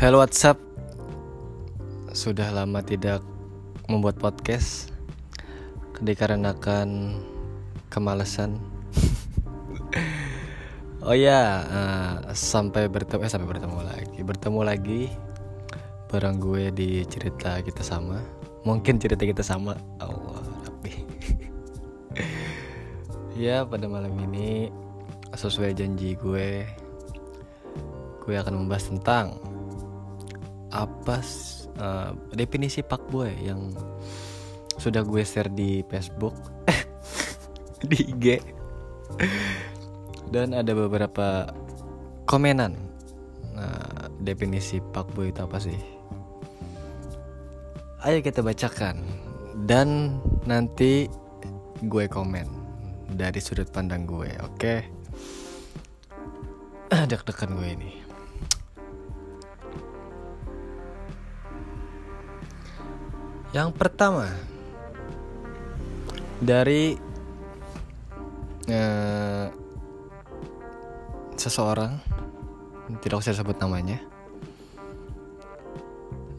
Hello WhatsApp Sudah lama tidak membuat podcast Dikarenakan kemalasan Oh ya uh, Sampai bertemu eh, sampai bertemu lagi. Bertemu lagi Barang gue di cerita kita sama. Mungkin cerita kita sama. Allah Rabbi. Ya pada malam ini Sesuai janji gue Gue akan membahas tentang apa uh, definisi pak boy yang sudah gue share di Facebook di IG dan ada beberapa komenan. Nah, definisi pak boy itu apa sih? Ayo kita bacakan dan nanti gue komen dari sudut pandang gue oke? Okay? deg-degan gue ini Yang pertama dari uh, seseorang tidak usah sebut namanya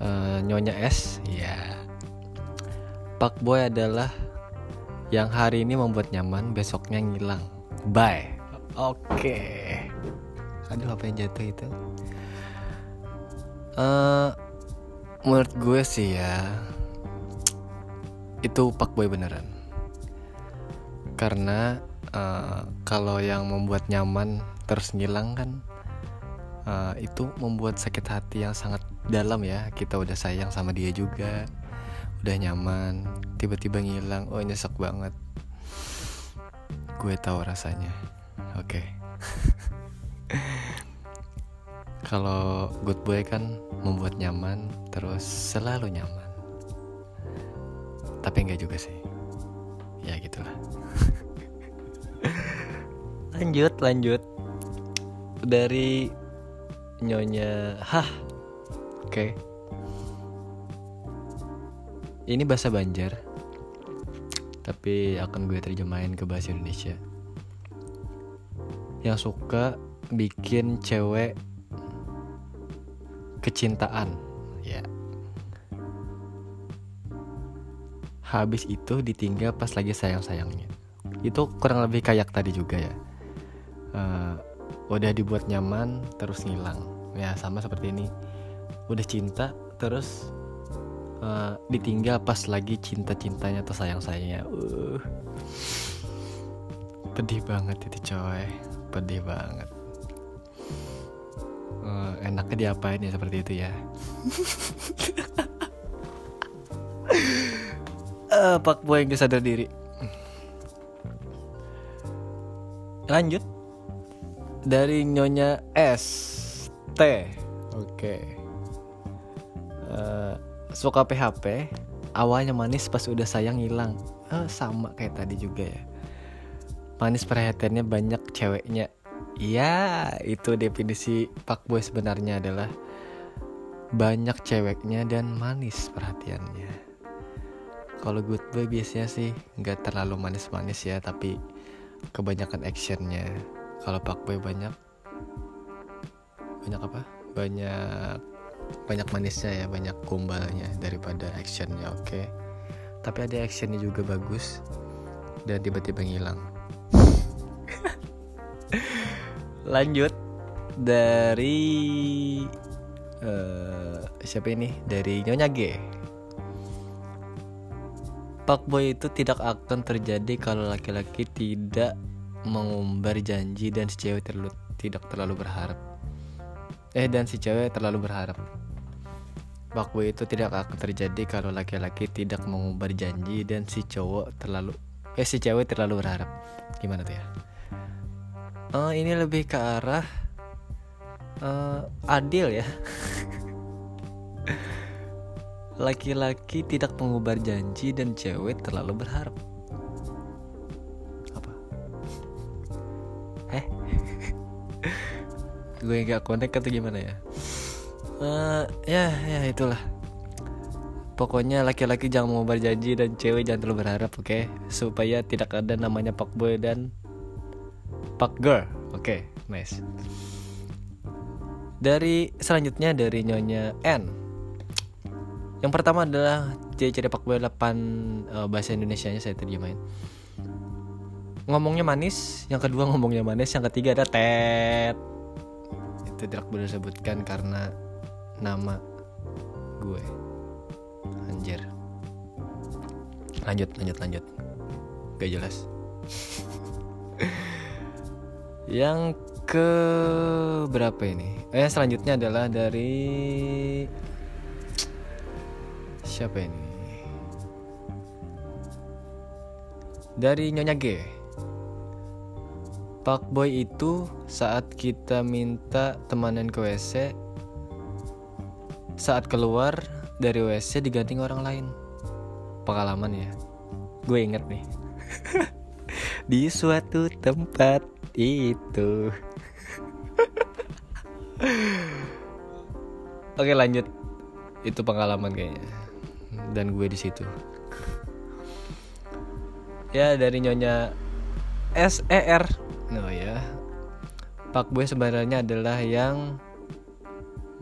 uh, Nyonya S ya Pak Boy adalah yang hari ini membuat nyaman besoknya ngilang. Bye. Oke. Okay. aduh apa yang jatuh itu? Uh, menurut gue sih ya itu pak boy beneran. Karena uh, kalau yang membuat nyaman terus ngilang kan uh, itu membuat sakit hati yang sangat dalam ya. Kita udah sayang sama dia juga udah nyaman tiba-tiba ngilang oh nyesek banget. Gue tahu rasanya. Oke. Okay. kalau good boy kan membuat nyaman terus selalu nyaman tapi enggak juga sih. Ya gitulah. Lanjut lanjut. Dari nyonya hah. Oke. Okay. ini bahasa Banjar tapi akan gue terjemahin ke bahasa Indonesia. Yang suka bikin cewek kecintaan habis itu ditinggal pas lagi sayang-sayangnya. Itu kurang lebih kayak tadi juga ya. Uh, udah dibuat nyaman terus ngilang. Ya sama seperti ini. Udah cinta terus uh, ditinggal pas lagi cinta-cintanya atau sayang-sayangnya. Uh. Pedih banget itu coy. Pedih banget. Uh, enaknya diapain ya seperti itu ya uh, Pak Boy yang sadar diri. Lanjut. Dari nyonya S. T. Oke. Okay. uh, eh, suka PHP awalnya manis pas udah sayang hilang. Uh, sama kayak tadi juga ya. Manis perhatiannya banyak ceweknya. Ya itu definisi Pak Boy sebenarnya adalah banyak ceweknya dan manis perhatiannya kalau good boy biasanya sih nggak terlalu manis-manis ya tapi kebanyakan actionnya. Kalau pak boy banyak banyak apa? Banyak banyak manisnya ya banyak gombalnya daripada actionnya oke. Okay? tapi ada actionnya juga bagus dan tiba-tiba ngilang. Lanjut dari uh, siapa ini? Dari nyonya G Fuckboy itu tidak akan terjadi kalau laki-laki tidak mengumbar janji dan si cewek terlalu tidak terlalu berharap. Eh dan si cewek terlalu berharap. Fuckboy itu tidak akan terjadi kalau laki-laki tidak mengumbar janji dan si cowok terlalu eh si cewek terlalu berharap. Gimana tuh ya? Uh, ini lebih ke arah uh, adil ya. Laki-laki tidak mengubar janji dan cewek terlalu berharap. Apa? Eh? Gue gak connect atau gimana ya? Uh, ya, ya itulah. Pokoknya laki-laki jangan mengubar janji dan cewek jangan terlalu berharap, oke? Okay? Supaya tidak ada namanya pak boy dan pak girl. Oke, okay, nice. dari selanjutnya dari nyonya N yang pertama adalah ciri-ciri pak boy 8 uh, bahasa Indonesia nya saya terjemahin. Ngomongnya manis yang kedua ngomongnya manis yang ketiga ada tet itu tidak boleh disebutkan karena nama gue. Anjir. Lanjut lanjut lanjut. Gak jelas. Yang ke berapa ini? Eh selanjutnya adalah dari siapa ini? Dari Nyonya G. Pak Boy itu saat kita minta temanan ke WC saat keluar dari WC diganti orang lain. Pengalaman ya. Gue inget nih. Di suatu tempat itu. Oke lanjut. Itu pengalaman kayaknya dan gue di situ. Ya dari nyonya S E R. No ya Pak Boy sebenarnya adalah yang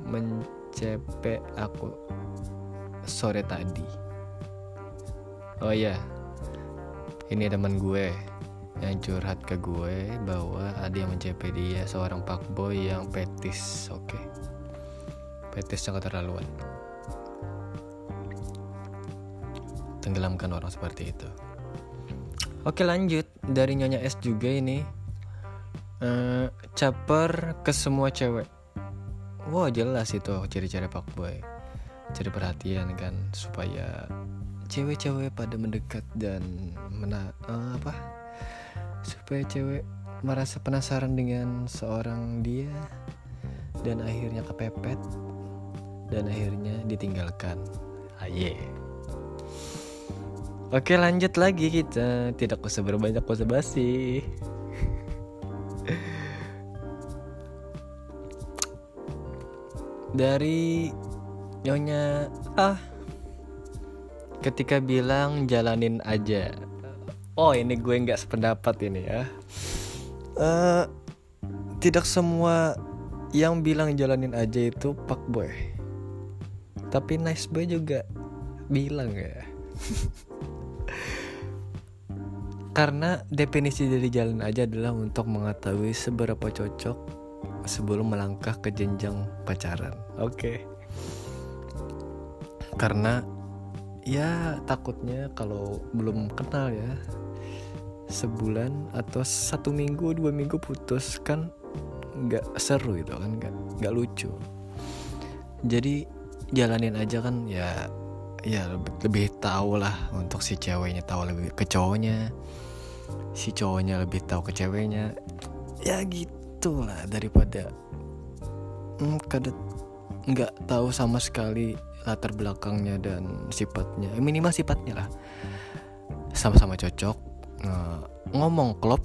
mencepek aku sore tadi. Oh ya ini teman gue yang curhat ke gue bahwa ada yang mencepet dia seorang pak boy yang petis oke. Okay. petis yang keterlaluan tenggelamkan orang seperti itu. Oke lanjut. Dari nyonya S juga ini. Uh, caper ke semua cewek. Wah wow, jelas itu ciri-ciri boy. Ciri perhatian kan supaya cewek-cewek pada mendekat dan mena uh, apa? Supaya cewek merasa penasaran dengan seorang dia dan akhirnya kepepet dan akhirnya ditinggalkan. Aye Oke lanjut lagi kita. Tidak usah berbanyak usah basi. Dari Nyonya Ah ketika bilang jalanin aja. Oh ini gue nggak sependapat ini ya. Uh, tidak semua yang bilang jalanin aja itu pak boy. Tapi nice boy juga bilang ya karena definisi dari jalan aja adalah untuk mengetahui seberapa cocok sebelum melangkah ke jenjang pacaran oke okay. karena ya takutnya kalau belum kenal ya sebulan atau satu minggu dua minggu putus kan nggak seru itu kan nggak nggak lucu jadi jalanin aja kan ya ya lebih, lebih tahu lah untuk si ceweknya tahu lebih ke cowoknya. Si cowoknya lebih tahu ke ceweknya. Ya gitulah daripada hmm, nggak tahu sama sekali latar belakangnya dan sifatnya. Eh, minimal sifatnya lah. Sama-sama cocok uh, ngomong klop.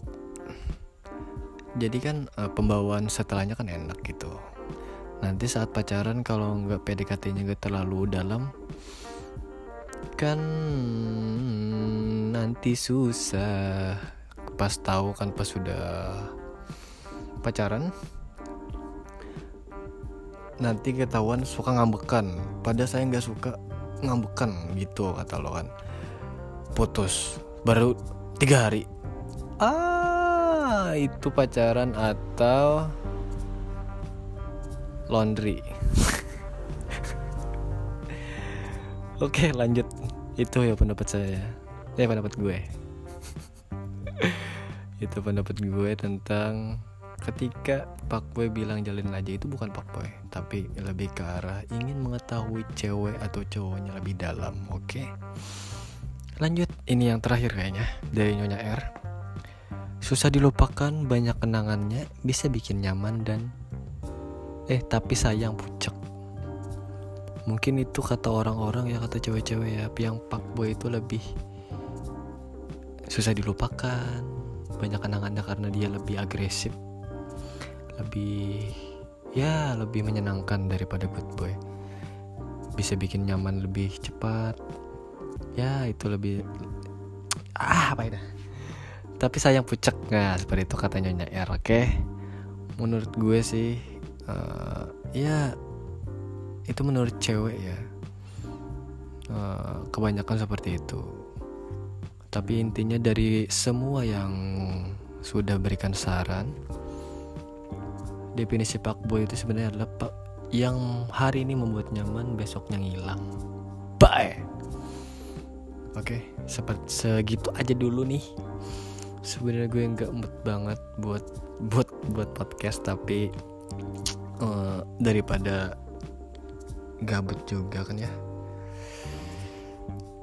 Jadi kan uh, pembawaan setelahnya kan enak gitu. Nanti saat pacaran kalau nggak PDKT-nya nggak terlalu dalam kan nanti susah. Pas tahu kan pas sudah pacaran. Nanti ketahuan suka ngambekan. Pada saya nggak suka ngambekan gitu kata lo kan. Putus. Baru tiga hari. Ah itu pacaran atau laundry oke lanjut. Itu ya pendapat saya. Ya pendapat gue. Itu pendapat gue tentang ketika Pak Boy bilang jalin aja itu bukan Pak Boy tapi lebih ke arah ingin mengetahui cewek atau cowoknya lebih dalam oke? Okay? lanjut. Ini yang terakhir kayaknya dari Nyonya R. Susah dilupakan banyak kenangannya bisa bikin nyaman dan eh tapi sayang pucek mungkin itu kata orang-orang ya kata cewek-cewek ya yang Boy itu lebih susah dilupakan. Banyak kenangannya karena dia lebih agresif. Lebih ya lebih menyenangkan daripada good boy. Bisa bikin nyaman lebih cepat. Ya itu lebih ah apa itu tapi sayang pucek nggak seperti itu katanya nyonya R oke? Okay? menurut gue sih uh, ya itu menurut cewek ya. Uh, kebanyakan seperti itu. Tapi intinya dari semua yang sudah berikan saran definisi pak boy itu sebenarnya adalah pak yang hari ini membuat nyaman besoknya ngilang. Bye. Oke seperti segitu aja dulu nih. Sebenarnya gue nggak mood banget buat buat buat podcast tapi uh, daripada gabut juga kan ya.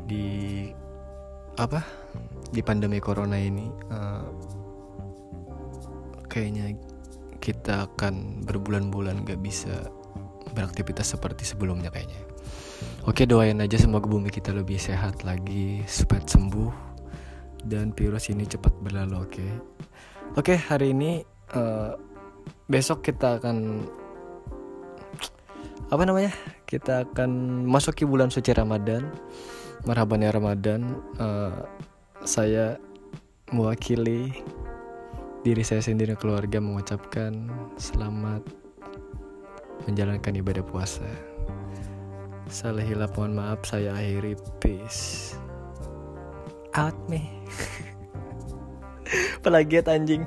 Di apa? Di pandemi corona ini uh, kayaknya kita akan berbulan-bulan gak bisa beraktivitas seperti sebelumnya kayaknya. Oke doain aja semoga bumi kita lebih sehat lagi cepat sembuh dan virus ini cepat berlalu oke. Oke hari ini uh, besok kita akan apa namanya? Kita akan masuki bulan suci Ramadan marhaban ya Ramadan. Uh, saya mewakili diri saya sendiri dan keluarga mengucapkan selamat menjalankan ibadah puasa. Salah hilap mohon maaf saya akhiri peace. Out nih pelagiat anjing